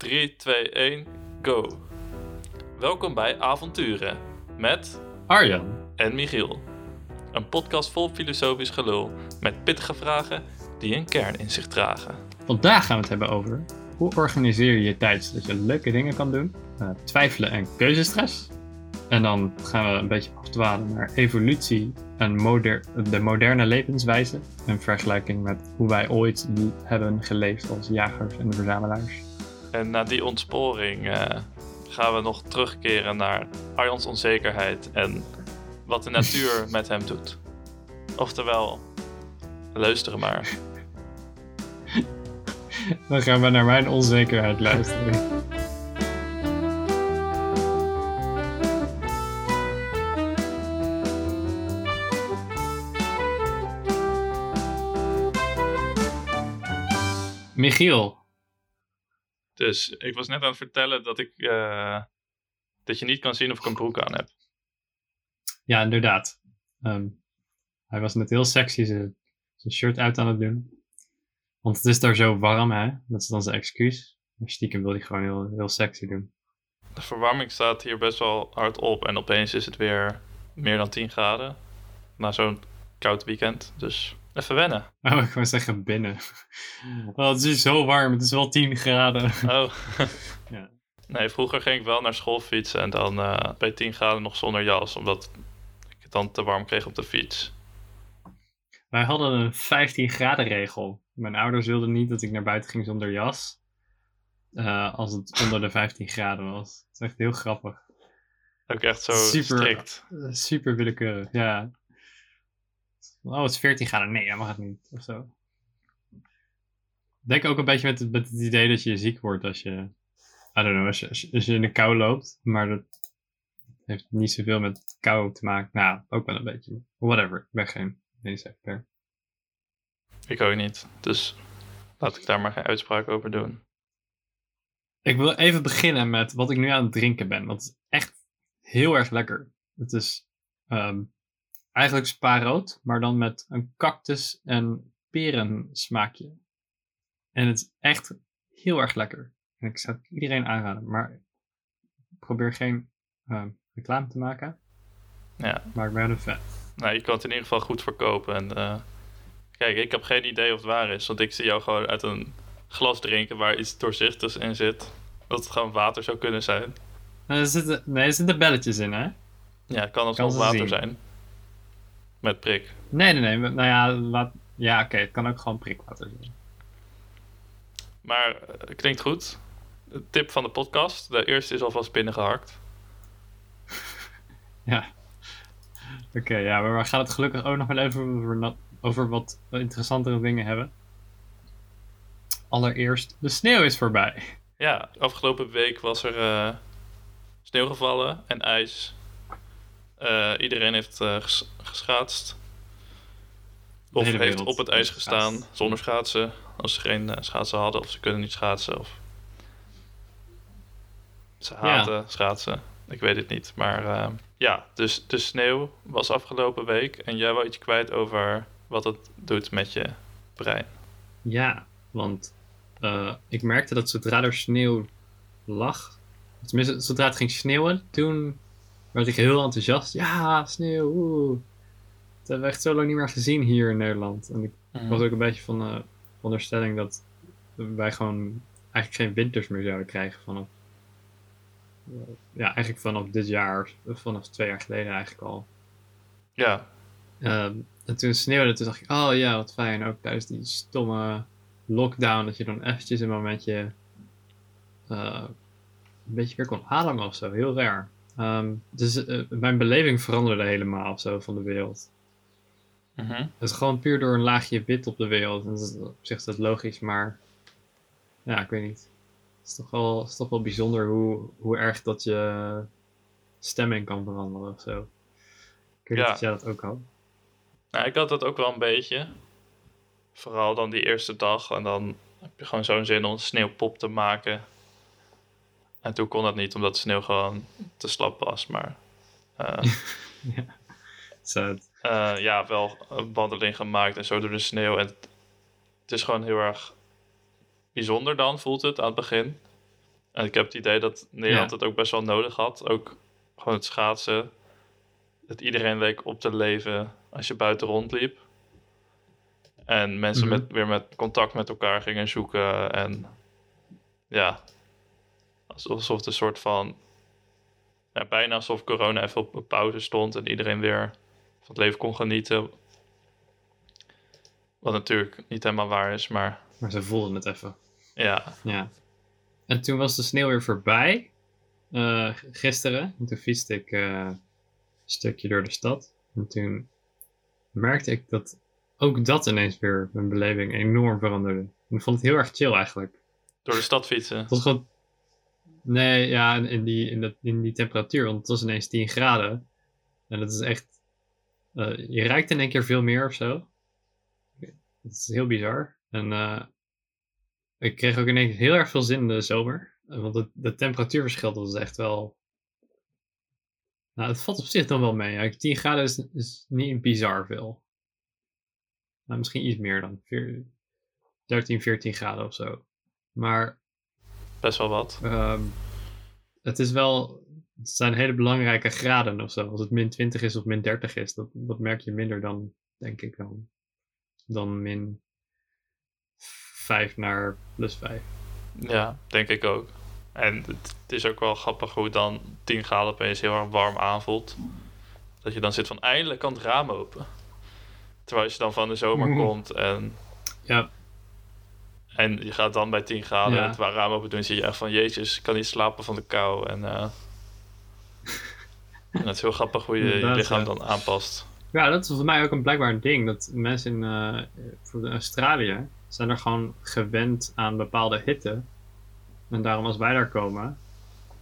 3, 2, 1, go. Welkom bij Avonturen met Arjan. en Michiel. Een podcast vol filosofisch gelul met pittige vragen die een kern in zich dragen. Vandaag gaan we het hebben over hoe organiseer je je tijd zodat je leuke dingen kan doen, eh, twijfelen en keuzestress. En dan gaan we een beetje afdwalen naar evolutie en moder de moderne levenswijze in vergelijking met hoe wij ooit hebben geleefd als jagers en verzamelaars. En na die ontsporing eh, gaan we nog terugkeren naar Arjans onzekerheid en wat de natuur met hem doet. Oftewel, luisteren maar. Dan gaan we naar mijn onzekerheid luisteren. Michiel, Dus ik was net aan het vertellen dat ik eh, dat je niet kan zien of ik een broek aan heb. ja inderdaad. Ehm, hij was net heel sexy zijn zijn shirt uit aan het doen. Want het is daar zo warm, hè? Dat is dan zijn excuus. Maar stiekem wil hij gewoon heel, heel sexy doen. De verwarming staat hier best wel hard op en opeens is het weer meer dan 10 graden. Na zo'n koud weekend. Dus even wennen. Oh, ik wou zeggen binnen. Oh, het is zo warm, het is wel 10 graden. Oh. Ja. Nee, vroeger ging ik wel naar school fietsen en dan eh, bij 10 graden nog zonder jas, omdat ik het dan te warm kreeg op de fiets. Wij hadden een 15 graden regel. Mijn ouders wilden niet dat ik naar buiten ging zonder jas. eh, als het onder de 15 graden was. Het is echt heel grappig. Ook echt zo Super. strikt. Eh, Super willekeurig, ja. Oh, het is 14 graden. Nee, dat mag het niet. Of zo. Ik Denk ook een beetje met, het- met het idee dat je ziek wordt als je. I don't know, als je, als je, als je in de kou loopt. Maar dat heeft niet zoveel met kou te maken. Nou, ook wel een beetje. Whatever. Ik ben geen medisch expert. Ik ook niet. Dus laat ik daar maar geen uitspraak over doen. Ik wil even beginnen met wat ik nu aan het drinken ben. Want het is echt heel erg lekker. Het is ehm, eigenlijk spa-rood, maar dan met een cactus en peren smaakje. En het is echt heel erg lekker. En ik zou het iedereen aanraden. Maar ik probeer geen ehm, reclame te maken. Ja. Maar ik ben een fan. Nou, je kan het in ieder geval goed verkopen. En, eh, kijk, ik heb geen idee of het waar is. Want ik zie jou gewoon uit een glas drinken waar iets doorzichtigs in zit. Dat het gewoon water zou kunnen zijn. Nou, er zitten, nee, er zitten belletjes in, hè? Ja, het kan alsnog water zien. zijn. Met prik. Nee, nee, nee. Nou ja, laat, ja oké. het kan ook gewoon prikwater zijn. Maar eh, klinkt goed. De tip van de podcast. De eerste is alvast binnengehakt. Ja. Oké, ja, maar we gaan het gelukkig ook nog wel even over, wat interessantere dingen hebben. Allereerst, de sneeuw is voorbij. Ja, afgelopen week was er eh, sneeuw gevallen en ijs. Eh, iedereen heeft eh, ges- geschaatst. Of heeft wereld op het ijs gestaan zonder schaatsen. Als ze geen eh, schaatsen hadden of ze kunnen niet schaatsen. Of ze haten schaatsen. Ik weet het niet. Maar ja, dus de sneeuw was afgelopen week. En jij wou iets kwijt over wat het doet met je brein. Ja, want ik merkte dat zodra er sneeuw lag, tenminste zodra het ging sneeuwen, toen werd ik heel enthousiast. Ja, sneeuw, oeh. Dat hebben we echt zo lang niet meer gezien hier in Nederland. En ik was ook een beetje van de onderstelling dat wij gewoon eigenlijk geen winters meer zouden krijgen vanaf. Ja, eigenlijk vanaf dit jaar, vanaf twee jaar geleden eigenlijk al. Ja, Ehm, en toen sneeuwde, toen dacht ik, oh ja, wat fijn. Ook tijdens die stomme lockdown, dat je dan eventjes een momentje eh, een beetje weer kon ademen of zo. Heel raar. Ehm, dus eh, mijn beleving veranderde helemaal zo van de wereld. mhm. Het is gewoon puur door een laagje wit op de wereld. En dat is, op zich is dat logisch, maar ja, ik weet niet. Het is toch wel, is toch wel bijzonder hoe, hoe erg dat je stemming kan veranderen of zo. Ik weet niet of jij dat ook had. Nou, ik had dat ook wel een beetje. Vooral dan die eerste dag. En dan heb je gewoon zo'n zin om een sneeuwpop te maken. En toen kon dat niet, omdat de sneeuw gewoon te slap was. Maar eh, Zo, eh, ja, wel een wandeling gemaakt en zo door de sneeuw. En het is gewoon heel erg bijzonder dan, voelt het aan het begin. En ik heb het idee dat Nederland Ja. het ook best wel nodig had. Ook gewoon het schaatsen. Dat iedereen leek op te leven als je buiten rondliep. En mensen Mhm. met, weer met contact met elkaar gingen zoeken. En ja, alsof het een soort van... Bijna alsof corona even op een pauze stond en iedereen weer van het leven kon genieten. Wat natuurlijk niet helemaal waar is, maar Maar ze voelden het even. ja. Ja. En toen was de sneeuw weer voorbij. eh, gisteren. En toen fietste ik eh, een stukje door de stad. En toen merkte ik dat ook dat ineens weer mijn beleving enorm veranderde. En ik vond het heel erg chill eigenlijk. Door de stad fietsen. Het was gewoon... Nee, ja, in- die, in, dat, in die temperatuur. Want het was ineens 10 graden. En dat is echt... eh, je ruikt in één keer veel meer of zo. Het is heel bizar. En eh, ik kreeg ook ineens heel erg veel zin in de zomer. Want het, de temperatuurverschil was echt wel... Nou, het valt op zich dan wel mee. Ja, 10 graden is, is niet bizar veel. Nou, misschien iets meer dan. Veer- 13, 14 graden of zo. Maar Best wel wat. Ehm, het is wel. Het zijn hele belangrijke graden of zo. Als het min 20 is of min 30 is, dat, dat merk je minder dan, denk ik, dan, dan min 5 naar plus 5. Ja, denk ik ook. En het, het is ook wel grappig hoe dan 10 graden opeens heel erg warm aanvoelt. Dat je dan zit van eindelijk kan het raam open. Terwijl als je dan van de zomer Mhm. komt en, Ja, en je gaat dan bij 10 graden Ja. het raam open doen, zit je echt van jeetjes, ik kan niet slapen van de kou. En, eh, en het is heel grappig hoe je je lichaam dan aanpast. ja, dat is voor mij ook een blijkbaar ding. Dat mensen in eh, Australië zijn er gewoon gewend aan bepaalde hitte. En daarom als wij daar komen,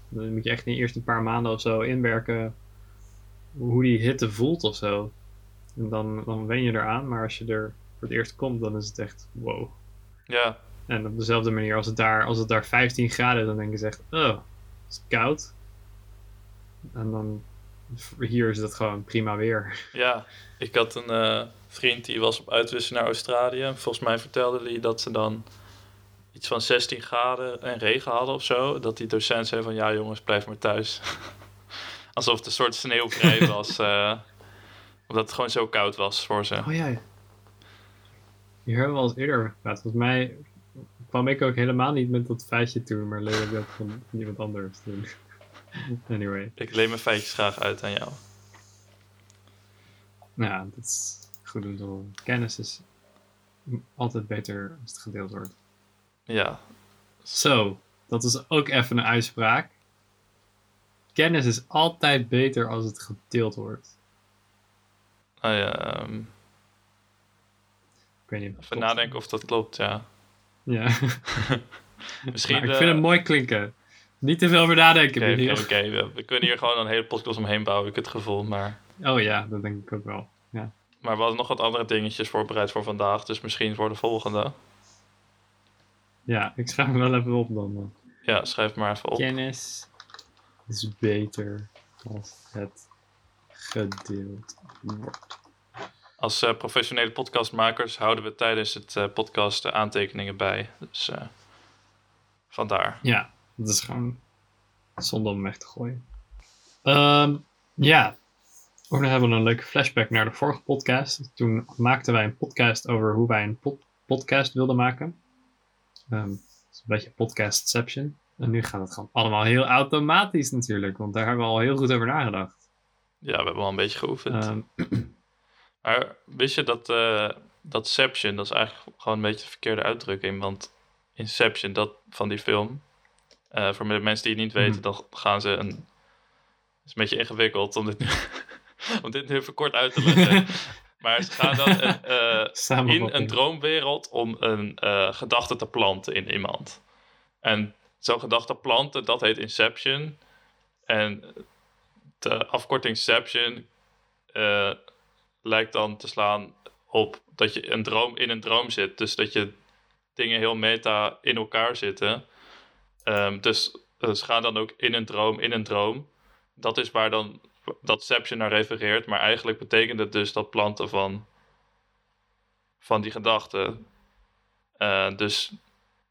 dan moet je echt in de eerste paar maanden of zo inwerken hoe die hitte voelt of zo. En dan, dan wen je eraan, maar als je er voor het eerst komt, dan is het echt wow. Ja, En op dezelfde manier, als het daar, als het daar 15 graden is, dan denk je echt, oh, het is koud. En dan, hier is het gewoon prima weer. ja. Ik had een eh, vriend die was op uitwisseling naar Australië. Volgens mij vertelde hij dat ze dan iets van 16 graden en regen hadden of zo. Dat die docent zei van ja jongens, blijf maar thuis. Alsof het een soort sneeuwvrij was. eh, omdat het gewoon zo koud was voor ze. Oh ja. Hier hebben we al eens eerder gepraat. Volgens mij kwam ik ook helemaal niet met dat feitje toe, maar leerde ik dat van iemand anders toen. anyway, Ik leen mijn feitjes graag uit aan jou. nou ja, dat is goed om te horen. Kennis is altijd beter als het gedeeld wordt. Ja, Zo, dat is ook even een uitspraak. Kennis is altijd beter als het gedeeld wordt. nou ja ehm, weet niet. even klopt. nadenken of dat klopt, ja. Ja, Misschien, maar ik eh, vind het mooi klinken. Niet te veel over nadenken, Oké, oké. We, we kunnen hier gewoon een hele podcast omheen bouwen, heb ik het gevoel. Maar, Oh ja, dat denk ik ook wel. Ja. maar we hadden nog wat andere dingetjes voorbereid voor vandaag. Dus misschien voor de volgende. Ja, ik schrijf hem wel even op dan. Ja, schrijf maar even op. Kennis is beter als het gedeeld wordt. Als eh, professionele podcastmakers houden we tijdens het eh, podcast de aantekeningen bij. Dus eh, vandaar. Ja, dat is gewoon zonde om weg te gooien. Ehm, ja, ook nog hebben we een leuke flashback naar de vorige podcast. Toen maakten wij een podcast over hoe wij een pod- podcast wilden maken. Ehm, dat is een beetje podcastception. En nu gaat het gewoon allemaal heel automatisch natuurlijk, want daar hebben we al heel goed over nagedacht. Ja, we hebben al een beetje geoefend. Ehm, Maar wist je dat, eh dat Inception, dat is eigenlijk gewoon een beetje de verkeerde uitdrukking. Want Inception, dat van die film, eh, voor de mensen die het niet weten, Mhm. dan gaan ze een... Het is een beetje ingewikkeld om dit nu, om dit nu even kort uit te leggen. maar ze gaan dan een, eh, in een droomwereld om een eh, gedachte te planten in iemand. En zo'n gedachte planten, dat heet Inception. En de afkorting Inception eh, lijkt dan te slaan op dat je een droom in een droom zit. Dus dat je dingen heel meta in elkaar zitten. Ehm, dus ze gaan dan ook in een droom, in een droom. Dat is waar dan dat Inception naar refereert. Maar eigenlijk betekent het dus dat planten van, van die gedachten. Eh, dus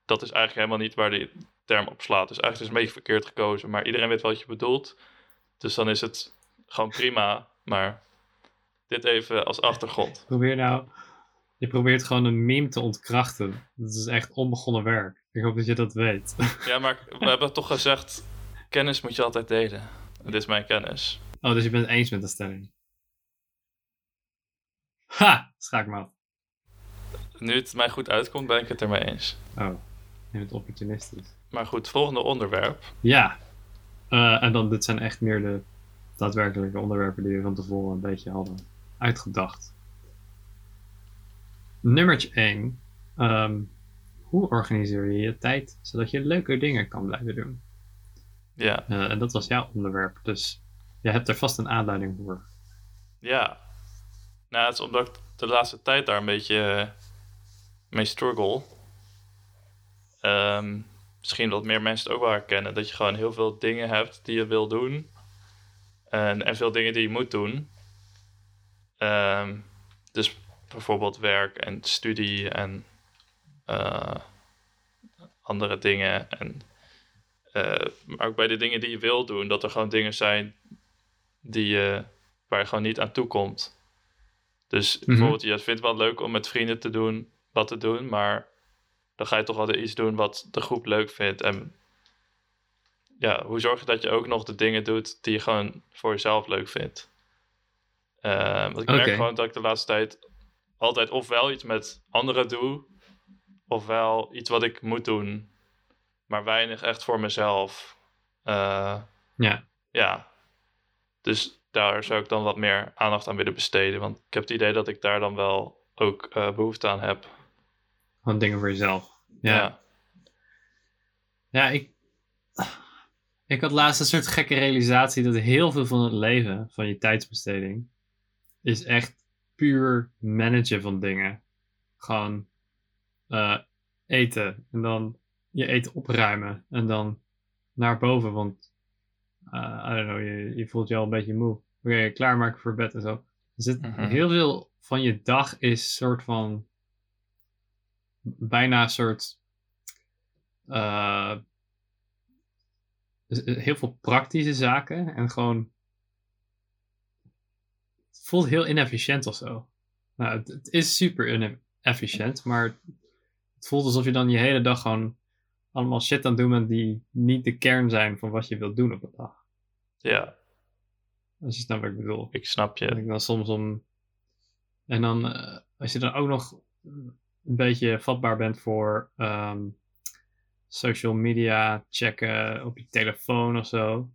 dat is eigenlijk helemaal niet waar die term op slaat. Dus eigenlijk is het een beetje verkeerd gekozen. Maar iedereen weet wat je bedoelt. Dus dan is het gewoon prima. Maar dit even als achtergrond. Probeer nou... Je probeert gewoon een meme te ontkrachten. Dat is echt onbegonnen werk. Ik hoop dat je dat weet. Ja, maar we hebben toch gezegd... Kennis moet je altijd delen. Dit is mijn kennis. Oh, dus je bent het eens met de stelling. Ha! Schaak me af. Nu het mij goed uitkomt, ben ik het ermee eens. Oh, je bent opportunistisch. Maar goed, volgende onderwerp. Ja. Eh, en dan, dit zijn echt meer de daadwerkelijke onderwerpen die we van tevoren een beetje hadden uitgedacht. Nummer 1. Ehm, hoe organiseer je je tijd zodat je leuke dingen kan blijven doen? Ja, Eh, en dat was jouw onderwerp, dus je hebt er vast een aanleiding voor. ja. Nou, het is omdat ik de laatste tijd daar een beetje eh, mee struggle. Ehm, misschien dat meer mensen het ook wel herkennen. Dat je gewoon heel veel dingen hebt die je wil doen. En, en veel dingen die je moet doen. Ehm, dus bijvoorbeeld werk en studie en eh, andere dingen. En, eh, maar ook bij de dingen die je wil doen, dat er gewoon dingen zijn die je, waar je gewoon niet aan toe komt. Dus bijvoorbeeld, je vindt het wel leuk om met vrienden te doen, wat te doen, maar dan ga je toch altijd iets doen wat de groep leuk vindt. En ja, hoe zorg je dat je ook nog de dingen doet die je gewoon voor jezelf leuk vindt? Eh, want ik merk gewoon dat ik de laatste tijd altijd ofwel iets met anderen doe, ofwel iets wat ik moet doen, maar weinig echt voor mezelf. Eh, Ja, ja, dus daar zou ik dan wat meer aandacht aan willen besteden. Want ik heb het idee dat ik daar dan wel ook eh, behoefte aan heb. gewoon dingen voor jezelf. Ja. ja. Ja, ik, ik had laatst een soort gekke realisatie dat heel veel van het leven, van je tijdsbesteding, is echt puur managen van dingen. Gewoon eh, eten en dan je eten opruimen en dan naar boven, want eh I don't know, je, je voelt je al een beetje moe. Oké, klaarmaken voor bed en zo. Dus het, Mhm. heel veel van je dag is soort van bijna een soort eh, heel veel praktische zaken en gewoon het voelt heel inefficiënt of zo. Nou, het, het is super inefficiënt, maar het voelt alsof je dan je hele dag gewoon allemaal shit aan het doen bent die niet de kern zijn van wat je wilt doen op een dag. ja, Als je snapt wat ik bedoel. ik snap Dat je. ik dan soms om. En dan, eh, als je dan ook nog een beetje vatbaar bent voor ehm, social media checken op je telefoon of zo,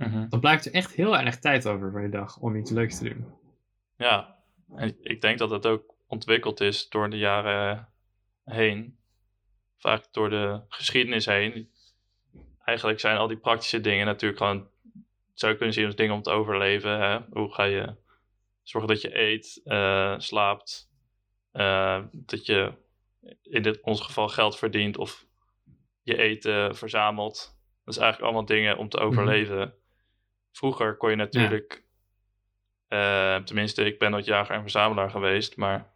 Mhm. dan blijft er echt heel weinig tijd over van je dag om iets leuks te doen. Ja, en ik denk dat het ook ontwikkeld is door de jaren heen. Vaak door de geschiedenis heen. Eigenlijk zijn al die praktische dingen natuurlijk gewoon, zou je kunnen zien als dingen om te overleven. Hè? Hoe ga je zorgen dat je eet, eh, slaapt, eh, dat je in dit, ons geval geld verdient of je eten verzamelt. Dat is eigenlijk allemaal dingen om te overleven. Vroeger kon je natuurlijk eh, tenminste, ik ben nooit jager en verzamelaar geweest, maar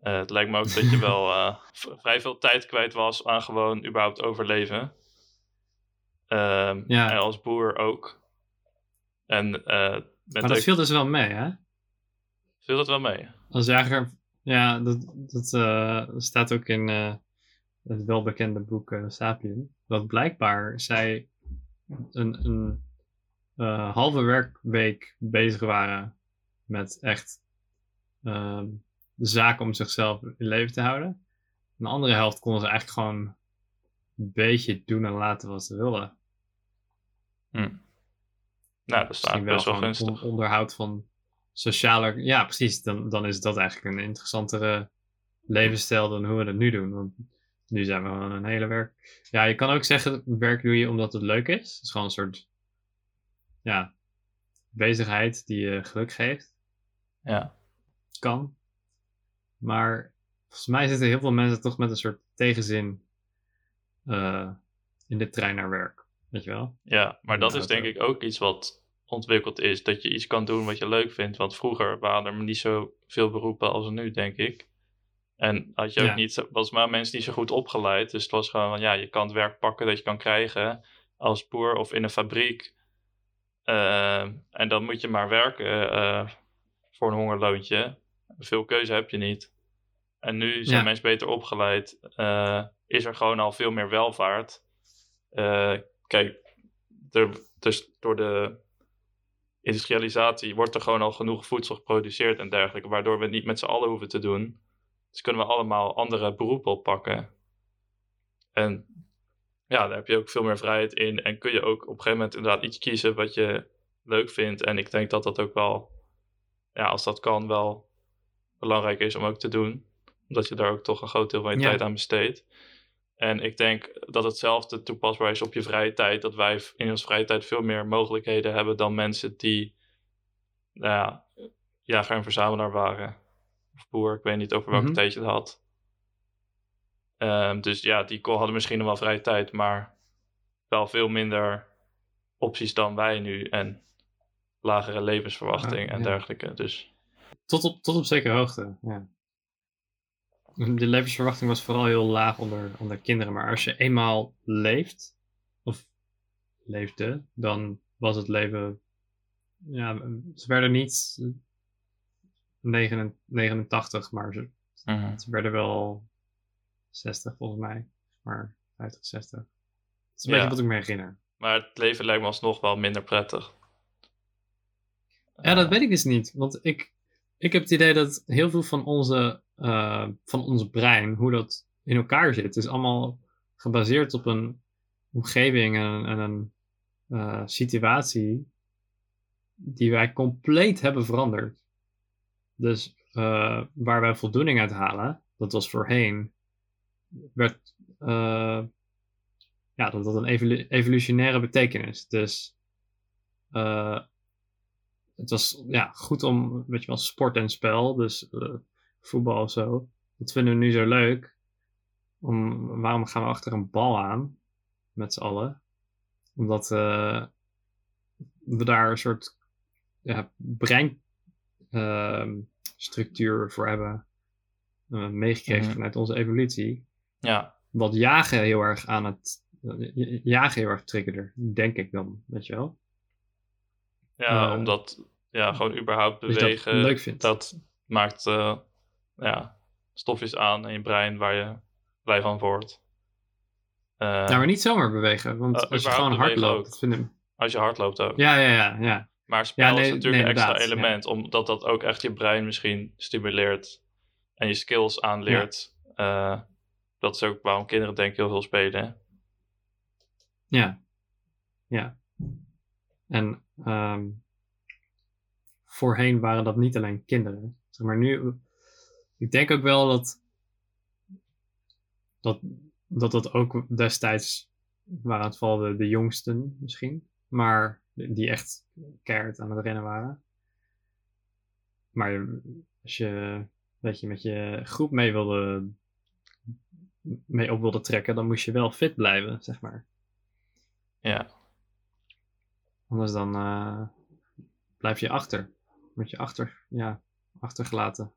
eh, het lijkt me ook dat je wel eh, vrij veel tijd kwijt was aan gewoon überhaupt overleven. Ehm, Ja. En als boer ook. En met Maar dat ook- viel dus wel mee, hè? viel dat wel mee. Als jager, ja, dat, dat staat ook in het welbekende boek Sapien. Dat blijkbaar zij een, een eh, halve werkweek bezig waren met echt ehm, de zaken om zichzelf in leven te houden. En de andere helft konden ze eigenlijk gewoon een beetje doen en laten wat ze wilden. Nou, dat best wel gewoon gunstig. on- onderhoud van sociale... Ja, precies. Dan, dan is dat eigenlijk een interessantere levensstijl dan hoe we dat nu doen. Want nu zijn we gewoon een hele werk... Ja, je kan ook zeggen, werk doe je omdat het leuk is. Het is gewoon een soort... Ja, bezigheid die je geluk geeft. Ja. Kan. Maar volgens mij zitten heel veel mensen toch met een soort tegenzin eh, in de trein naar werk. Weet je wel? ja, maar dat is denk ik ook iets wat ontwikkeld is. Dat je iets kan doen wat je leuk vindt. Want vroeger waren er niet zo veel beroepen als nu, denk ik. En had je ook Ja. niet, was maar mensen niet zo goed opgeleid. Dus het was gewoon van ja, je kan het werk pakken dat je kan krijgen als boer of in een fabriek. Eh, en dan moet je maar werken eh, voor een hongerloontje. Veel keuze heb je niet. En nu zijn Ja. mensen beter opgeleid. eh, is er gewoon al veel meer welvaart. Kijk, er, dus door de industrialisatie wordt er gewoon al genoeg voedsel geproduceerd en dergelijke. Waardoor we het niet met z'n allen hoeven te doen. Dus kunnen we allemaal andere beroepen oppakken. En ja, daar heb je ook veel meer vrijheid in. En kun je ook op een gegeven moment inderdaad iets kiezen wat je leuk vindt. En ik denk dat dat ook wel, ja, als dat kan, wel belangrijk is om ook te doen. Omdat je daar ook toch een groot deel van je Ja. tijd aan besteedt. En ik denk dat hetzelfde toepasbaar is op je vrije tijd. Dat wij in onze vrije tijd veel meer mogelijkheden hebben dan mensen die nou ja, jager en verzamelaar waren. Of boer, ik weet niet over welke Mhm. tijd je het had. Ehm, dus ja, die hadden misschien nog wel vrije tijd, maar wel veel minder opties dan wij nu. En lagere levensverwachting Ah, en ja. dergelijke. Dus Tot op, tot op zekere hoogte, ja. De levensverwachting was vooral heel laag onder, onder kinderen. Maar als je eenmaal leeft, of leefde, dan was het leven... Ja, ze werden niet 89, 89 maar ze, ze werden wel 60 volgens mij. Maar 50, 60. Dat is een Ja. beetje wat ik me herinner. Maar het leven lijkt me alsnog wel minder prettig. Ja, dat weet ik dus niet. Want ik, ik heb het idee dat heel veel van onze, eh, van ons brein, hoe dat in elkaar zit, is allemaal gebaseerd op een omgeving en, en een eh, situatie die wij compleet hebben veranderd. Dus eh, waar wij voldoening uit halen, dat was voorheen, werd, eh, ja, dat had een evolu- evolutionaire betekenis. Dus eh, het was ja, goed om, weet je wel, sport en spel, dus eh, voetbal of zo. Dat vinden we nu zo leuk. Om, waarom gaan we achter een bal aan, met z'n allen? Omdat we daar een soort ja, breinstructuur voor hebben meegekregen Mhm. vanuit onze evolutie. Ja, Wat jagen heel erg aan het. eh, jagen heel erg triggerde, denk ik dan, weet je wel. ja Eh, omdat ja, gewoon überhaupt Dat je dat bewegen, leuk vindt. dat maakt eh, ja, stofjes aan in je brein waar je blij van wordt. Nou, maar niet zomaar bewegen, want als je gewoon hard bewegen loopt, dat vinden Als je hard loopt ook. Ja, ja, ja, ja. Maar spel Ja, nee, is natuurlijk nee, een extra element, omdat dat ook echt je brein misschien stimuleert en je skills aanleert. Eh, dat is ook waarom kinderen denk ik heel veel spelen. Ja. Ja. En ehm, voorheen waren dat niet alleen kinderen. Zeg maar nu, ik denk ook wel dat dat, dat, dat ook destijds waren het vooral de, de jongsten misschien. Maar die echt keihard aan het rennen waren. Maar als je, weet je met je groep mee wilde mee op wilde trekken, dan moest je wel fit blijven, zeg maar. Ja, Anders dan eh, blijf je achter. Word je achter, ja, achtergelaten.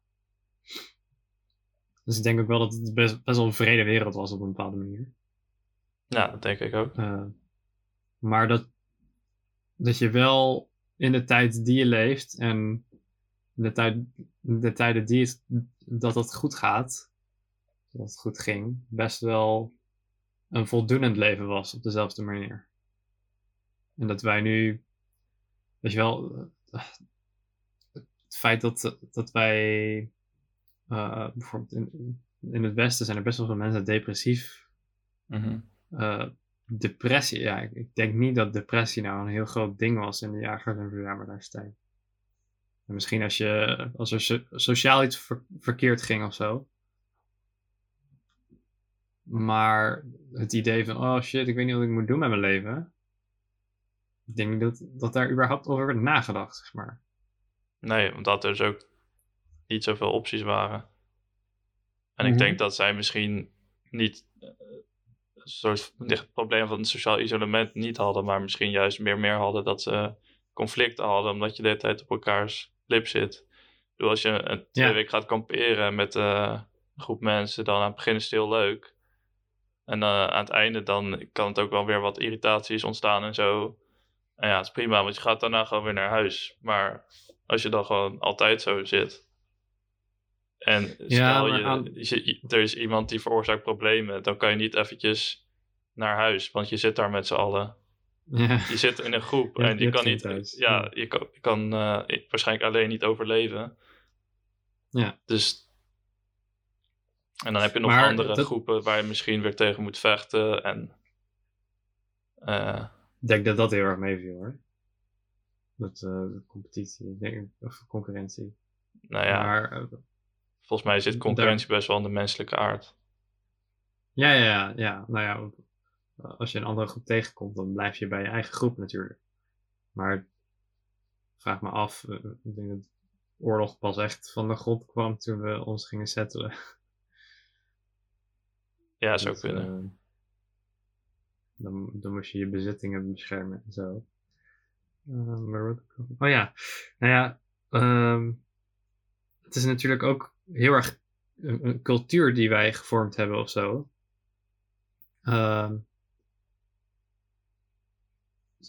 Dus ik denk ook wel dat het best, best wel een vrede wereld was op een bepaalde manier. ja dat denk ik ook. Eh, maar dat, dat je wel in de tijd die je leeft en de, tijd, de tijden die het, dat het goed gaat, dat het goed ging, best wel een voldoenend leven was op dezelfde manier. En dat wij nu, weet je wel, het feit dat, dat wij eh, bijvoorbeeld in, in het Westen zijn er best wel veel mensen depressief eh, depressie, ja, ik, ik denk niet dat depressie nou een heel groot ding was in de jagers- en verzamelaarstijd. En misschien als, je, als er so- sociaal iets ver- verkeerd ging of zo. Maar het idee van, oh shit, ik weet niet wat ik moet doen met mijn leven. Ik denk niet dat, dat daar überhaupt over werd nagedacht, zeg maar. Nee, omdat er dus ook niet zoveel opties waren. En Mhm. ik denk dat zij misschien niet eh, een soort het probleem van het sociaal isolement niet hadden, maar misschien juist meer meer hadden dat ze conflicten hadden, omdat je de hele tijd op elkaars lip zit. Bedoel, als je een twee Ja. weken gaat kamperen met, eh, een groep mensen, dan aan het begin is het heel leuk. En eh, aan het einde dan kan het ook wel weer wat irritaties ontstaan en zo. En ja, het is prima, want je gaat daarna gewoon weer naar huis. Maar als je dan gewoon altijd zo zit. En stel Ja, je, aan- je- er is iemand die veroorzaakt problemen, dan kan je niet eventjes naar huis, want je zit daar met z'n allen. Ja. Je zit in een groep Ja, en je kan niet, thuis. ja, je kan, je kan eh, waarschijnlijk alleen niet overleven. Ja. Dus, en dan heb je nog Maar andere dat- groepen waar je misschien weer tegen moet vechten en, eh, Ik denk dat dat heel erg meeviel hoor. Dat eh, de competitie, ik denk, of concurrentie. nou ja, Maar eh, volgens mij zit concurrentie best wel in de menselijke aard. ja, ja, ja, ja, nou ja, als je een andere groep tegenkomt, dan blijf je bij je eigen groep natuurlijk. Maar vraag me af, ik denk dat oorlog pas echt van de grond kwam toen we ons gingen settelen. Ja, zou Dat, kunnen. eh, dan, dan moest je je bezittingen beschermen en zo. Eh, maar wat- oh ja, nou ja, ehm, het is natuurlijk ook heel erg een, een cultuur die wij gevormd hebben of zo. Ehm,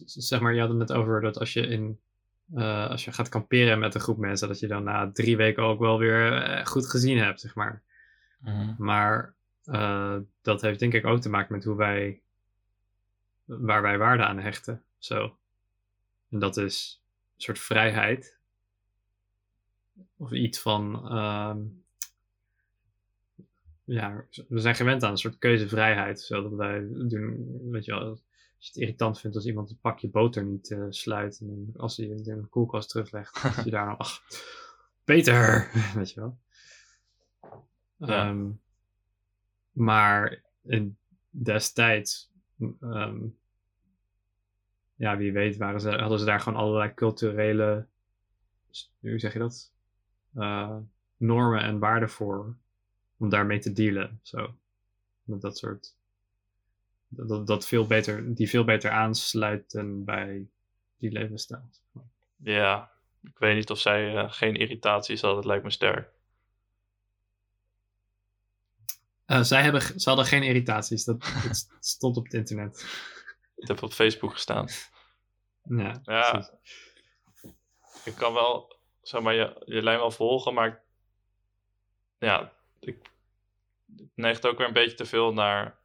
zeg maar, je had het net over dat als je in eh, als je gaat kamperen met een groep mensen, dat je dan na drie weken ook wel weer goed gezien hebt, zeg maar. Mhm. Maar eh, dat heeft denk ik ook te maken met hoe wij, waar wij waarde aan hechten. Zo. En dat is een soort vrijheid. Of iets van, ehm, ja, we zijn gewend aan een soort keuzevrijheid. Zo dat wij doen, weet je wel, als je het irritant vindt als iemand een pakje boter niet eh, sluit. En als hij het in de koelkast teruglegt, dat je daar dan, ach, beter, weet je wel. Ja. Ehm, maar destijds, ehm, ja, wie weet, waren ze, hadden ze daar gewoon allerlei culturele, hoe zeg je dat? Eh, normen en waarden voor om daarmee te dealen. Zo. Met dat soort. Dat, dat, veel beter, die veel beter aansluiten bij die levensstijl. Ja, ik weet niet of zij eh, geen irritaties hadden, het lijkt me sterk. Eh, zij hebben, ze hadden geen irritaties. Dat, dat stond op het internet. Het heb op Facebook gestaan. Ja, Ja. Ik kan wel, zeg maar, je, je lijn wel volgen, maar ik- ja, ik het neigt ook weer een beetje te veel naar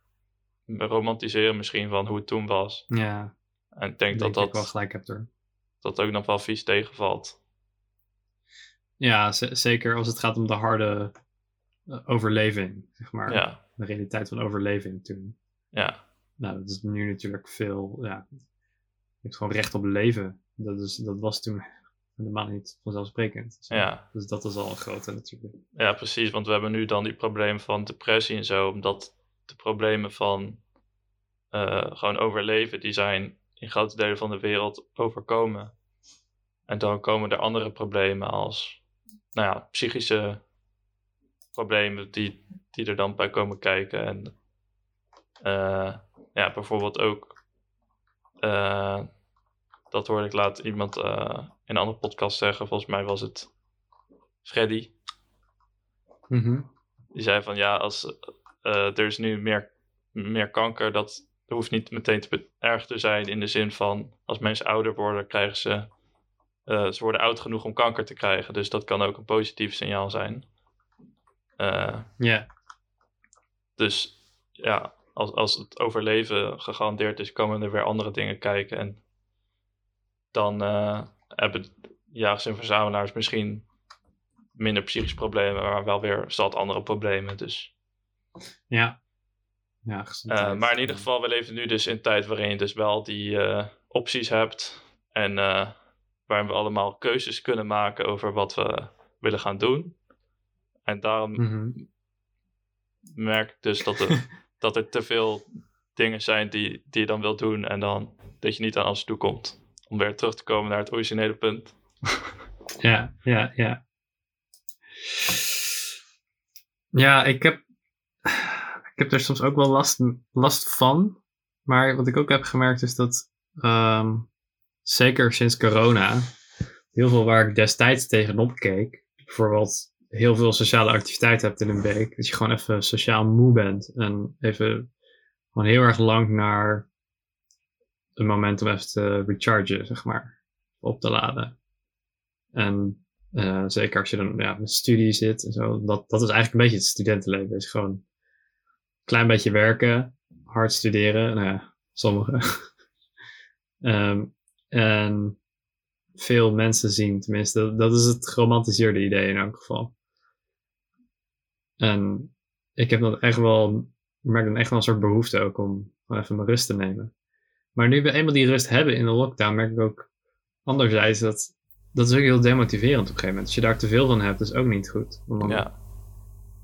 romantiseren misschien van hoe het toen was. ja En ik ik denk denk dat ik wel dat, gelijk heb er. dat ook nog wel vies tegenvalt. Ja, zeker als het gaat om de harde overleving, zeg maar. Ja, De realiteit van overleving toen. ja, Nou, dat is nu natuurlijk veel, ja. Je hebt gewoon recht op leven. Dat, is, dat was toen helemaal niet vanzelfsprekend. Dus, ja. dus dat is al een grote natuurlijk. Ja, precies, want we hebben nu dan die problemen van depressie en zo, omdat de problemen van eh, gewoon overleven, die zijn in grote delen van de wereld overkomen. En dan komen er andere problemen als, nou ja, psychische problemen die, die er dan bij komen kijken. En eh, ja, bijvoorbeeld ook, eh, dat hoorde ik laat iemand eh, in een andere podcast zeggen, volgens mij was het Freddy. Mhm. Die zei van ja, als er is nu meer, meer kanker, dat hoeft niet meteen te erg te zijn in de zin van als mensen ouder worden, krijgen ze, ze worden oud genoeg om kanker te krijgen. Dus dat kan ook een positief signaal zijn. Eh, Ja, dus ja, als, als het overleven gegarandeerd is, komen er weer andere dingen kijken. En dan eh, hebben jagers en verzamelaars misschien minder psychische problemen, maar wel weer zat andere problemen. Dus ja. Ja, Uh, gezondheid. maar in ieder geval, we leven nu dus in een tijd waarin je dus wel die eh, opties hebt. En eh, waarin we allemaal keuzes kunnen maken over wat we willen gaan doen. En daarom Mhm. merk ik dus dat er, dat er te veel dingen zijn die, die je dan wil doen. En dan dat je niet aan alles toe komt. Om weer terug te komen naar het originele punt. Ja, ja, ja. Ja, ik heb, ik heb er soms ook wel last, last van. Maar wat ik ook heb gemerkt is dat, ehm, zeker sinds corona, heel veel waar ik destijds tegenop keek, bijvoorbeeld heel veel sociale activiteit hebt in een week. Dat je gewoon even sociaal moe bent. En even gewoon heel erg lang naar een moment om even te rechargen, zeg maar. Op te laden. En uh, zeker als je dan ja, met studie zit en zo. Dat, dat is eigenlijk een beetje het studentenleven. is gewoon een klein beetje werken, hard studeren. Nou ja, sommigen. um, en veel mensen zien, tenminste. Dat, dat is het geromantiseerde idee in elk geval. En ik heb dat echt wel, ik merk dan echt wel een soort behoefte ook om even mijn rust te nemen. Maar nu we eenmaal die rust hebben in de lockdown, merk ik ook anderzijds dat dat is ook heel demotiverend op een gegeven moment. Als je daar te veel van hebt, is ook niet goed. dan, Ja.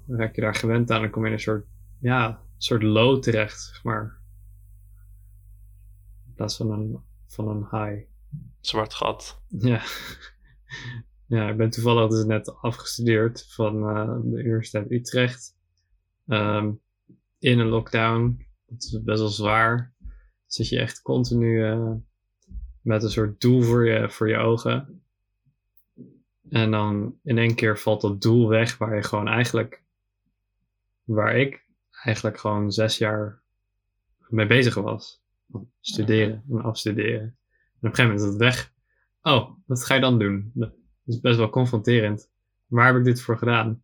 dan raak je daar gewend aan en kom je in een soort, ja, soort low terecht, zeg maar. In plaats van een, van een high. Zwart gat. Ja. Ja, ik ben toevallig dus net afgestudeerd van eh, de Universiteit Utrecht. Ehm, in een lockdown. Dat is best wel zwaar. Zit je echt continu eh, met een soort doel voor je, voor je ogen. En dan in één keer valt dat doel weg waar je gewoon eigenlijk, waar ik eigenlijk gewoon zes jaar mee bezig was. Studeren en afstuderen. En op een gegeven moment is het weg. Oh, wat ga je dan doen? Dat is best wel confronterend. Waar heb ik dit voor gedaan?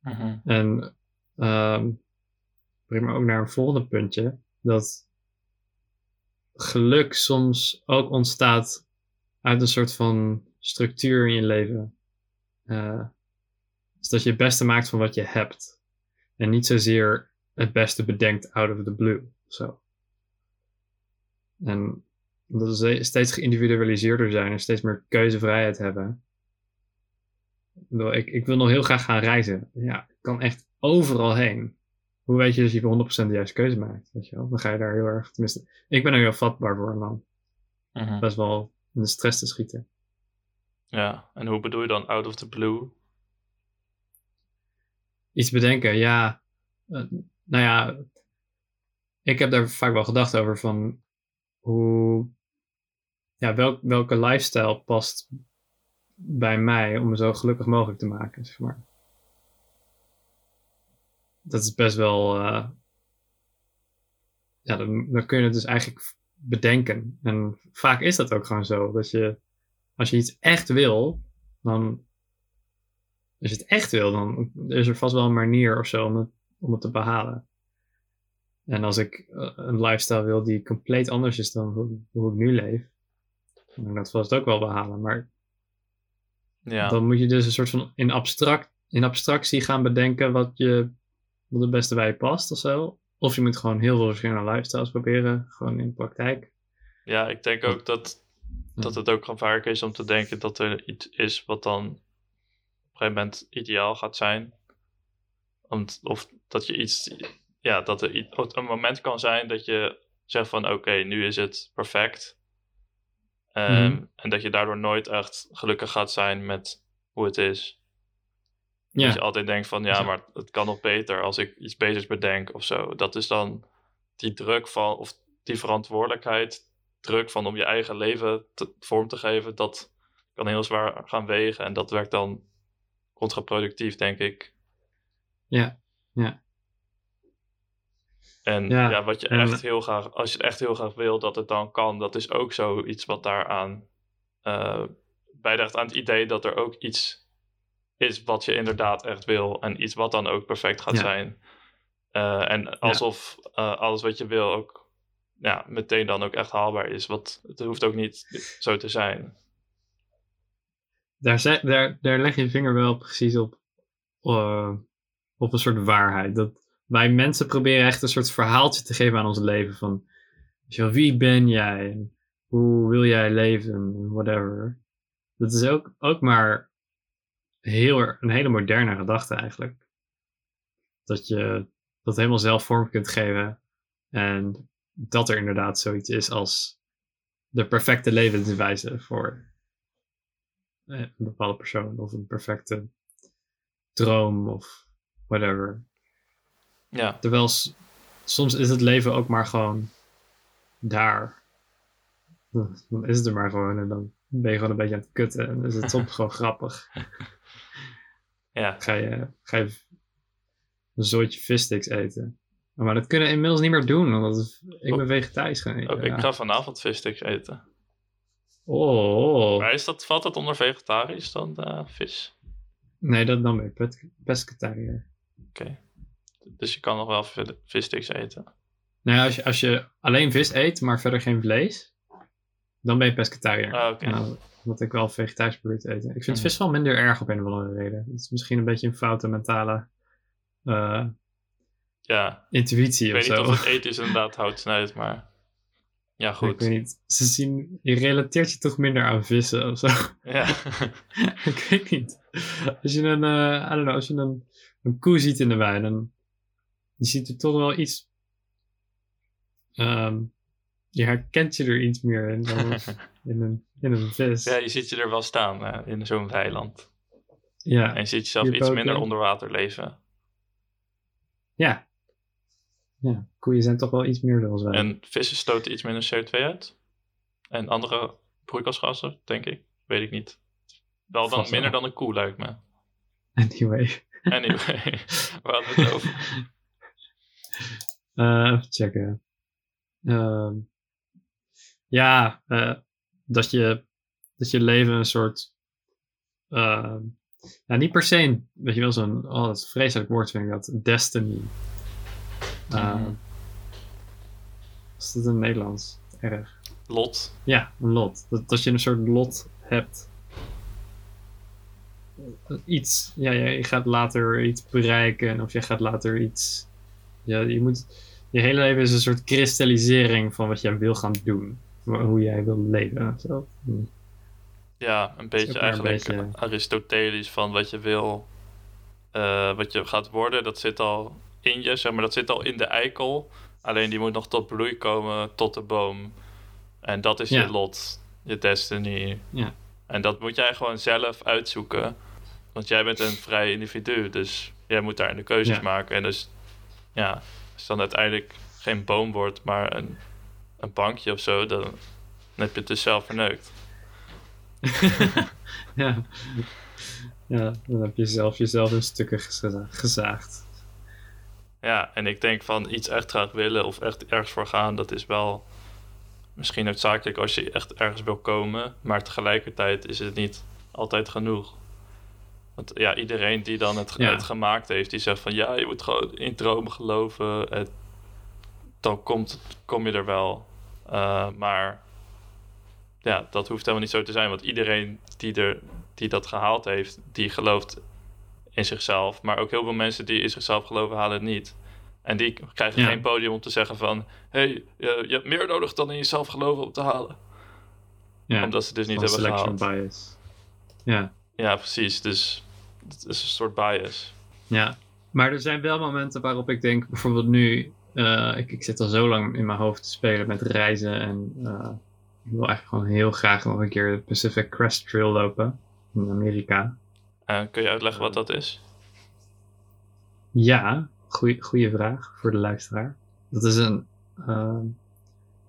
Mhm. En um, brengt me ook naar een volgende puntje. Dat geluk soms ook ontstaat uit een soort van structuur in je leven. Uh, dus dat je het beste maakt van wat je hebt. En niet zozeer het beste bedenkt out of the blue. Zo. En dat we steeds geïndividualiseerder zijn en steeds meer keuzevrijheid hebben. Ik, ik wil nog heel graag gaan reizen. Ja, ik kan echt overal heen. Hoe weet je dat je 100% de juiste keuze maakt? Weet je wel? Dan ga je daar heel erg, tenminste, ik ben er heel vatbaar voor om dan Mhm. best wel in de stress te schieten. Ja, en hoe bedoel je dan out of the blue? Iets bedenken, ja. Uh, nou ja, ik heb daar vaak wel gedacht over van hoe, ja, welk, welke lifestyle past bij mij om me zo gelukkig mogelijk te maken, zeg maar. Dat is best wel, uh, ja, dan, dan kun je het dus eigenlijk bedenken. En vaak is dat ook gewoon zo, dat je, als je iets echt wil, dan, als je het echt wil, dan is er vast wel een manier of zo om het, om het te behalen. En als ik uh, een lifestyle wil die compleet anders is dan hoe, hoe ik nu leef, dan kan ik dat vast ook wel behalen. Maar Ja, dan moet je dus een soort van in, abstract, in abstractie gaan bedenken wat, je, wat het beste bij je past of zo. Of je moet gewoon heel veel verschillende lifestyles proberen, gewoon in de praktijk. ja ik denk ook dat, dat het ook gevaarlijk is om te denken dat er iets is wat dan op een gegeven moment ideaal gaat zijn. Om, of dat je iets, ja, dat er een moment kan zijn dat je zegt van oké, nu is het perfect. Ehm, Mhm. En dat je daardoor nooit echt gelukkig gaat zijn met hoe het is. Ja, Dat je altijd denkt van ja, Ja. maar het kan nog beter als ik iets beters bedenk of zo. Dat is dan die druk van, of die verantwoordelijkheid, druk van om je eigen leven te, vorm te geven, dat kan heel zwaar gaan wegen. En dat werkt dan contraproductief, denk ik. ja, ja. En ja, Ja, wat je en- echt heel graag, als je het echt heel graag wil dat het dan kan, dat is ook zoiets wat daaraan eh bijdraagt aan het idee dat er ook iets is wat je inderdaad echt wil. En iets wat dan ook perfect gaat Ja. zijn. Eh, en alsof eh, alles wat je wil ook ja, meteen dan ook echt haalbaar is. Wat, het hoeft ook niet zo te zijn. Daar, daar, daar leg je je vinger wel precies op, op een soort waarheid. Dat wij mensen proberen echt een soort verhaaltje te geven aan ons leven. Van, wie ben jij? Hoe wil jij leven? En Whatever. Dat is ook, ook maar heel, een hele moderne gedachte eigenlijk. Dat je dat helemaal zelf vorm kunt geven. En dat er inderdaad zoiets is als de perfecte levenswijze voor eh, een bepaalde persoon of een perfecte droom of whatever. Ja, Terwijl soms is het leven ook maar gewoon daar. Dan is het er maar gewoon en dan ben je gewoon een beetje aan het kutten en is het soms gewoon grappig. Ja, ga je, ga je een zooitje vissticks eten. Maar dat kunnen we inmiddels niet meer doen, want ik ben vegetarisch gaan eten. oh, ja. ik ga vanavond vissticks eten. oh, oh. Maar is dat, valt dat onder vegetarisch dan eh, vis? Nee, dat dan pet- pescatariër. Oké. Dus je kan nog wel vi- vissticks eten. Nou ja, als je, als je alleen vis eet, maar verder geen vlees, dan ben je pescatariër. Ah, oké. Nou, omdat ik wel vegetarisch probeer te eten. Ik vind Mhm. vis wel minder erg op een of andere reden. Het is misschien een beetje een foute mentale eh, Ja, intuïtie ik of weet niet zo. of het eten is inderdaad hout snijdt, maar... Ja, Ik goed. weet niet. Ze zien, je relateert je toch minder aan vissen of zo. Ja. ik weet niet. Als je een, eh I don't know, als je een, een koe ziet in de wei, dan je ziet er toch wel iets. ehm, je herkent je er iets meer in dan in een, in een vis. ja, je ziet je er wel staan eh, in zo'n weiland. Ja, En je ziet jezelf Je iets minder onder water leven. ja. Ja, koeien zijn toch wel iets meer zoals wij. En vissen stoten iets minder CO2 uit. En andere broeikasgassen, denk ik. Weet ik niet. Wel dan minder dan een koe, lijkt me. Anyway. Anyway, waar hadden we het over? Eh, even checken. Ehm, ja, eh, dat, je, dat je leven een soort. ehm, nou, niet per se, een- weet je wel, zo'n. Oh, dat is een vreselijk woord, vind ik dat. Destiny. Uh, Mhm. Is dat in het Nederlands? Erg. Lot. Ja, een lot. Dat, dat je een soort lot hebt. Iets, ja, ja, je gaat later iets bereiken of je gaat later iets. Ja, je moet. Je hele leven is een soort kristallisering van wat jij wil gaan doen. Hoe jij wil leven. Zo. Hm. Ja, een beetje een eigenlijk beetje- Aristotelisch van wat je wil, eh, wat je gaat worden, dat zit al in je, zeg maar, dat zit al in de eikel. Alleen die moet nog tot bloei komen, tot de boom. En dat is Ja. je lot, je destiny. Ja. En dat moet jij gewoon zelf uitzoeken. Want jij bent een vrij individu, dus jij moet daar de keuzes Ja. maken. En dus, ja, als het dan uiteindelijk geen boom wordt, maar een, een bankje of zo, dan, dan heb je het dus zelf verneukt. ja. ja, dan heb je zelf jezelf in stukken geza- gezaagd. Ja, en ik denk van iets echt graag willen of echt ergens voor gaan, dat is wel misschien noodzakelijk als je echt ergens wil komen, maar tegelijkertijd is het niet altijd genoeg. Want ja, iedereen die dan het, Ja. het gemaakt heeft, die zegt van ja, je moet gewoon in dromen geloven, en dan komt, kom je er wel. Eh, maar ja, dat hoeft helemaal niet zo te zijn, want iedereen die, er, die dat gehaald heeft, die gelooft in zichzelf. Maar ook heel veel mensen die in zichzelf geloven, halen het niet. En die krijgen Ja. geen podium om te zeggen van... hé, hey, je, je hebt meer nodig dan in jezelf geloven om te halen. Ja, Omdat ze het dus niet hebben selection gehaald. bias. Ja. Ja, precies. Dus het is een soort bias. Ja, maar er zijn wel momenten waarop ik denk, bijvoorbeeld nu, eh, ik, ik zit al zo lang in mijn hoofd te spelen met reizen en eh, ik wil eigenlijk gewoon heel graag nog een keer de Pacific Crest Trail lopen in Amerika. Eh, kun je uitleggen wat dat is? Ja, goede vraag voor de luisteraar. Dat is een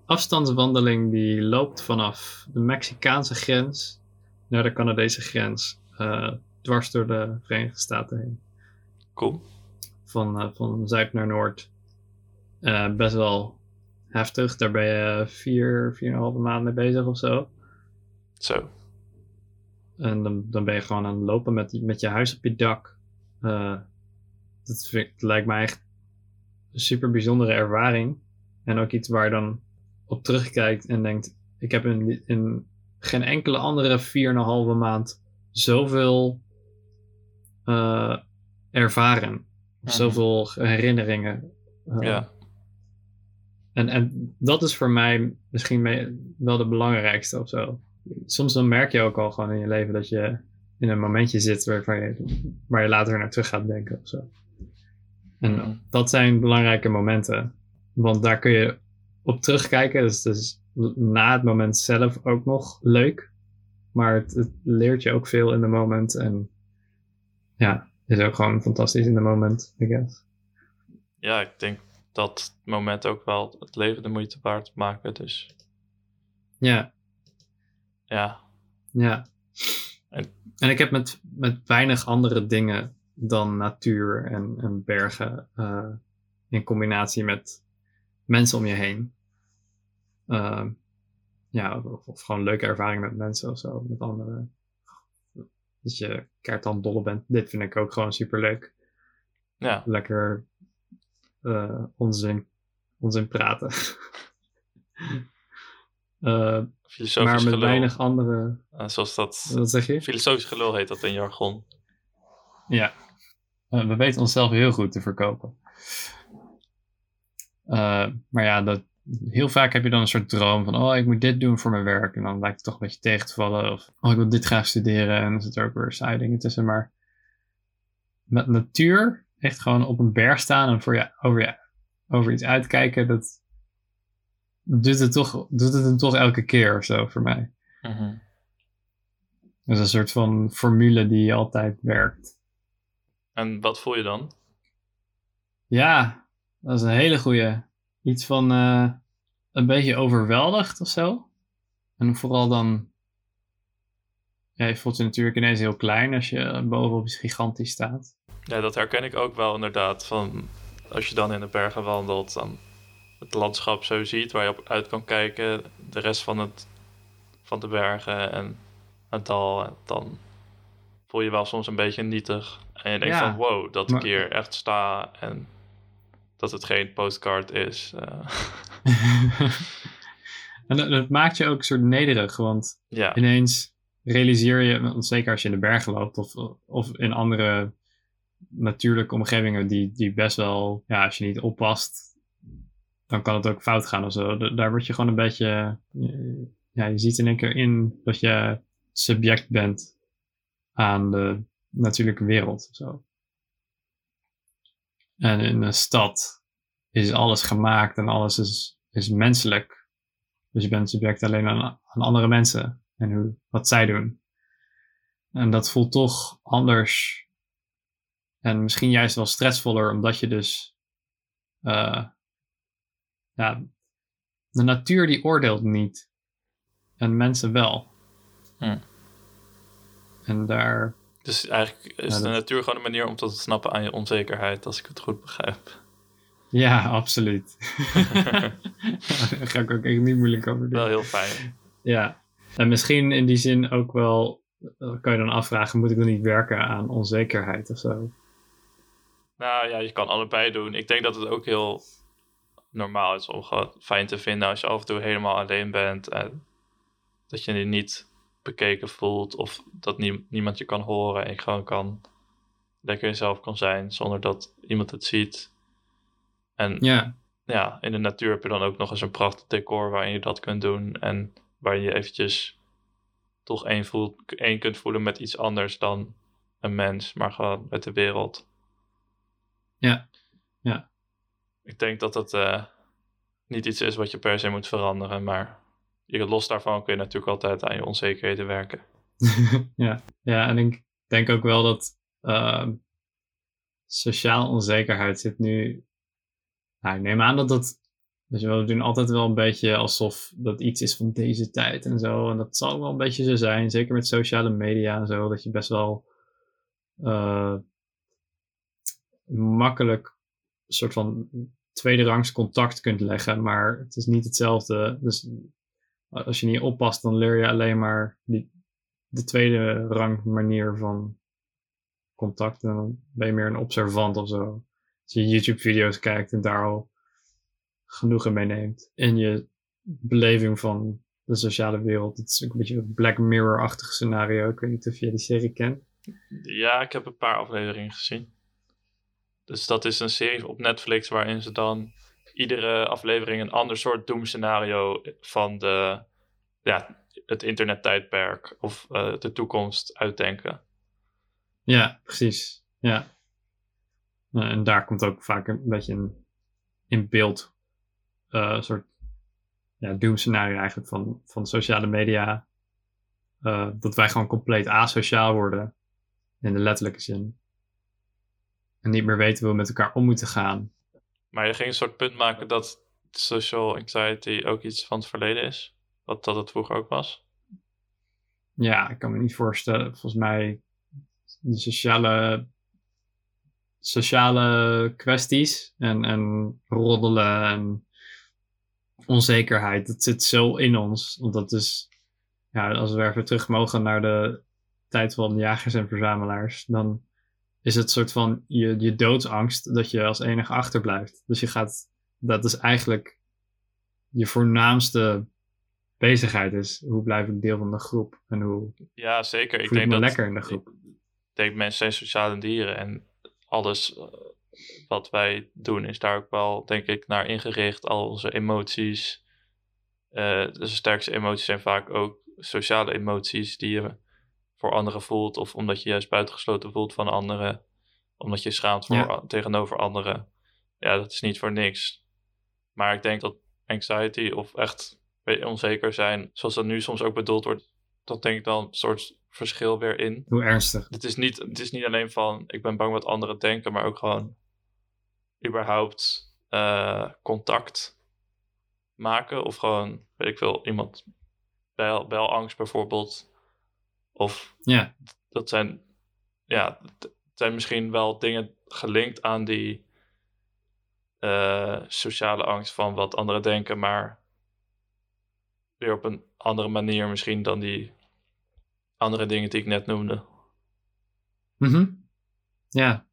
afstandswandeling die loopt vanaf de Mexicaanse grens naar de Canadese grens, dwars door de Verenigde Staten heen. Cool. van, eh, van zuid naar noord. Eh, best wel heftig. Daar ben je vier, vier en een halve maand mee bezig of zo. Zo. En dan, dan ben je gewoon aan het lopen met, met je huis op je dak. Eh, dat, vind, ik- dat lijkt mij echt een super bijzondere ervaring. En ook iets waar je dan op terugkijkt en denkt: ik heb in, in geen enkele andere vier en een halve maand zoveel eh, ervaren. Of zoveel herinneringen. Eh, Ja. en, en dat is voor mij misschien wel de belangrijkste of zo. Soms dan merk je ook al gewoon in je leven dat je in een momentje zit waarvan je, waar je later naar terug gaat denken of zo. En Mhm. dat zijn belangrijke momenten. Want daar kun je op terugkijken. Dus, dus na het moment zelf ook nog leuk. Maar het, het leert je ook veel in de moment. En ja, is ook gewoon fantastisch in de moment, I guess. ja, ik denk dat het moment ook wel het leven de moeite waard maken. Dus Ja, ja, Ja. En- En ik heb met, met weinig andere dingen dan natuur en, en bergen uh, in combinatie met mensen om je heen. Uh, ja, of, of, gewoon leuke ervaring met mensen of zo, met anderen. Dat je keert dan dolle bent. Dit vind ik ook gewoon super leuk. Ja. Lekker uh, onzin, onzin praten. uh, Filosofisch maar met gelul. weinig andere. Uh, zoals dat. Wat zeg je? Filosofisch gelul heet dat in jargon. Ja. Uh, we weten onszelf heel goed te verkopen. Uh, maar ja, dat, heel vaak heb je dan een soort droom van: oh, ik moet dit doen voor mijn werk. En dan lijkt het toch een beetje tegen te vallen. Of oh, ik wil dit graag studeren. En dan zit er ook weer saai dingen tussen. Maar met natuur, echt gewoon op een berg staan en voor je, over, je, over iets uitkijken, dat doet het, toch, doet het hem toch elke keer of zo voor mij. Mm -hmm. Dat is een soort van formule die altijd werkt. En wat voel je dan? Ja, dat is een hele goeie. Iets van uh, een beetje overweldigd of zo. En vooral dan. Ja, je voelt je natuurlijk ineens heel klein als je bovenop iets gigantisch staat. Ja, dat herken ik ook wel inderdaad. Van als je dan in de bergen wandelt, dan het landschap zo ziet waar je op uit kan kijken. De rest van, het, van de bergen en het dal. Dan voel je wel soms een beetje nietig. En je denkt Ja, van wow, dat maar- ik hier echt sta en dat het geen postcard is. eh. en dat, dat maakt je ook een soort nederig, want ja, ineens realiseer je, zeker als je in de bergen loopt of, of in andere natuurlijke omgevingen die, die best wel, ja, als je niet oppast, dan kan het ook fout gaan of zo. Da- Daar word je gewoon een beetje, ja, je ziet in één keer in dat je subject bent aan de natuurlijke wereld zo. En in een stad is alles gemaakt en alles is, is menselijk. Dus je bent subject alleen aan, aan andere mensen en hoe, wat zij doen. En dat voelt toch anders. En misschien juist wel stressvoller, omdat je dus. eh, ja, de natuur die oordeelt niet. En mensen wel. Hm. En daar. Dus eigenlijk is de dat- natuur gewoon een manier om te ontsnappen aan je onzekerheid, als ik het goed begrijp. Ja, absoluut. Daar ga ik ook echt niet moeilijk over doen. Wel heel fijn. Ja, en misschien in die zin ook wel, kan je dan afvragen, moet ik dan niet werken aan onzekerheid of zo? Nou ja, je kan allebei doen. Ik denk dat het ook heel normaal is om gewoon fijn te vinden als je af en toe helemaal alleen bent. En dat je je niet bekeken voelt of dat nie- niemand je kan horen en je gewoon kan lekker jezelf kan zijn zonder dat iemand het ziet. En ja. Ja, in de natuur heb je dan ook nog eens een prachtig decor waarin je dat kunt doen en waar je eventjes toch één, voelt, één kunt voelen met iets anders dan een mens, maar gewoon met de wereld. Ja. Ja. Ik denk dat het eh, niet iets is wat je per se moet veranderen, maar los daarvan kun je natuurlijk altijd aan je onzekerheden werken. ja. ja, en ik denk ook wel dat ehm sociaal onzekerheid zit nu. Nou, ik neem aan dat dat. Wel, we doen altijd wel een beetje alsof dat iets is van deze tijd en zo. En dat zal wel een beetje zo zijn. Zeker met sociale media en zo. Dat je best wel eh, makkelijk een soort van tweederangs contact kunt leggen. Maar het is niet hetzelfde. Dus als je niet oppast, dan leer je alleen maar die, de tweede rang manier van contact. En dan ben je meer een observant of zo. Als je YouTube-video's kijkt en daar al genoegen mee neemt. In je beleving van de sociale wereld. Het is ook een beetje een Black Mirror-achtig scenario. Ik weet niet of je die serie kent. Ja, ik heb een paar afleveringen gezien. Dus dat is een serie op Netflix waarin ze dan iedere aflevering een ander soort doemscenario van de, ja, het internettijdperk of eh, de toekomst uitdenken. Ja, precies. Ja. Nou, en daar komt ook vaak een beetje in, in beeld eh, een soort ja, doemscenario eigenlijk van, van sociale media. Eh, dat wij gewoon compleet asociaal worden. In de letterlijke zin. En niet meer weten hoe we met elkaar om moeten gaan. Maar je ging een soort punt maken dat social anxiety ook iets van het verleden is. Wat dat het vroeger ook was. Ja, ik kan me niet voorstellen. Volgens mij, de sociale sociale kwesties en, en roddelen en onzekerheid. Dat zit zo in ons. Want dat is, ja, als we even terug mogen naar de tijd van jagers en verzamelaars, dan is het soort van je, je doodsangst dat je als enige achterblijft. Dus je gaat, dat is eigenlijk je voornaamste bezigheid is. Hoe blijf ik deel van de groep? En hoe Ja, zeker. Ik voel ik denk me dat lekker in de groep? ik denk mensen zijn sociale dieren en alles eh, wat wij doen is daar ook wel, denk ik, naar ingericht. Al onze emoties. eh, dus de sterkste emoties zijn vaak ook sociale emoties die je voor anderen voelt. Of omdat je juist buitengesloten voelt van anderen. Omdat je schaamt voor, Ja. tegenover anderen. Ja, dat is niet voor niks. Maar ik denk dat anxiety of echt onzeker zijn, zoals dat nu soms ook bedoeld wordt, dat denk ik dan een soort verschil weer in Hoe ernstig? het is, niet, het is niet alleen van ik ben bang wat anderen denken, maar ook gewoon überhaupt eh, contact maken. Of gewoon, weet ik veel, iemand bel, belangst bijvoorbeeld. Of Ja, dat zijn, ja, het zijn misschien wel dingen gelinkt aan die eh, sociale angst van wat anderen denken, maar weer op een andere manier misschien dan die andere dingen die ik net noemde. Mhm. ja,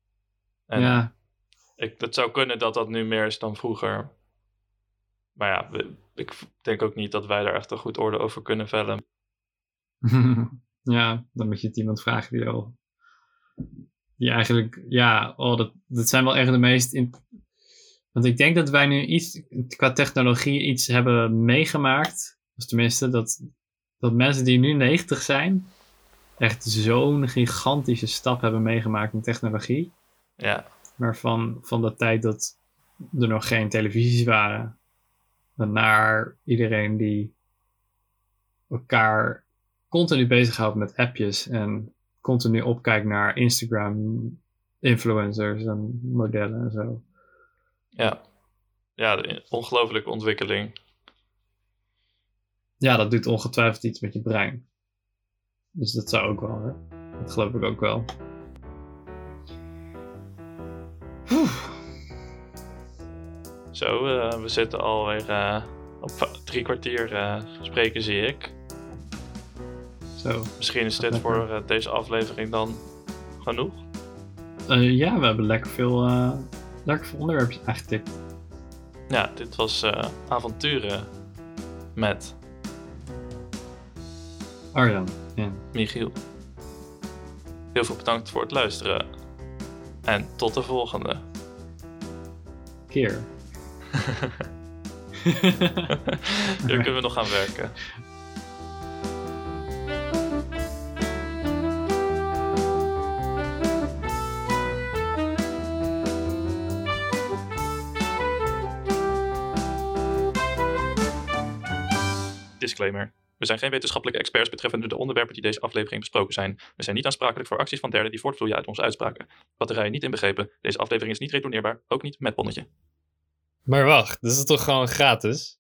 En ja. Ik, het zou kunnen dat dat nu meer is dan vroeger. Maar ja, we- ik denk ook niet dat wij daar echt een goed orde over kunnen vellen. ja, dan moet je het iemand vragen die al. Die eigenlijk, ja, oh, dat, dat zijn wel echt de meest. In... Want ik denk dat wij nu iets qua technologie iets hebben meegemaakt. Dus tenminste, dat, dat mensen die nu 90 zijn. echt zo'n gigantische stap hebben meegemaakt in technologie. Ja, Maar van, van de tijd dat er nog geen televisies waren. Naar iedereen die elkaar continu bezighoudt met appjes. En continu opkijkt naar Instagram influencers en modellen en zo. ja. Ja, de ongelofelijke ontwikkeling. Ja, dat doet ongetwijfeld iets met je brein. Dus dat zou ook wel, hè? Dat geloof ik ook wel. Zo, eh, we zitten alweer eh, op drie kwartier eh, spreken, zie ik. Zo. Misschien is dit voor eh, deze aflevering dan genoeg. Eh, ja, we hebben lekker veel, eh, lekker veel onderwerpjes aangetikt. Ja, dit was avonturen met Arjan. En Michiel. Heel veel bedankt voor het luisteren. En tot de volgende. keer. Hier kunnen we nog gaan werken. Disclaimer. We zijn geen wetenschappelijke experts betreffende de onderwerpen die deze aflevering besproken zijn. We zijn niet aansprakelijk voor acties van derden die voortvloeien uit onze uitspraken. Batterijen niet inbegrepen. Deze aflevering is niet retourneerbaar, ook niet met bonnetje. Maar wacht, dit is toch gewoon gratis?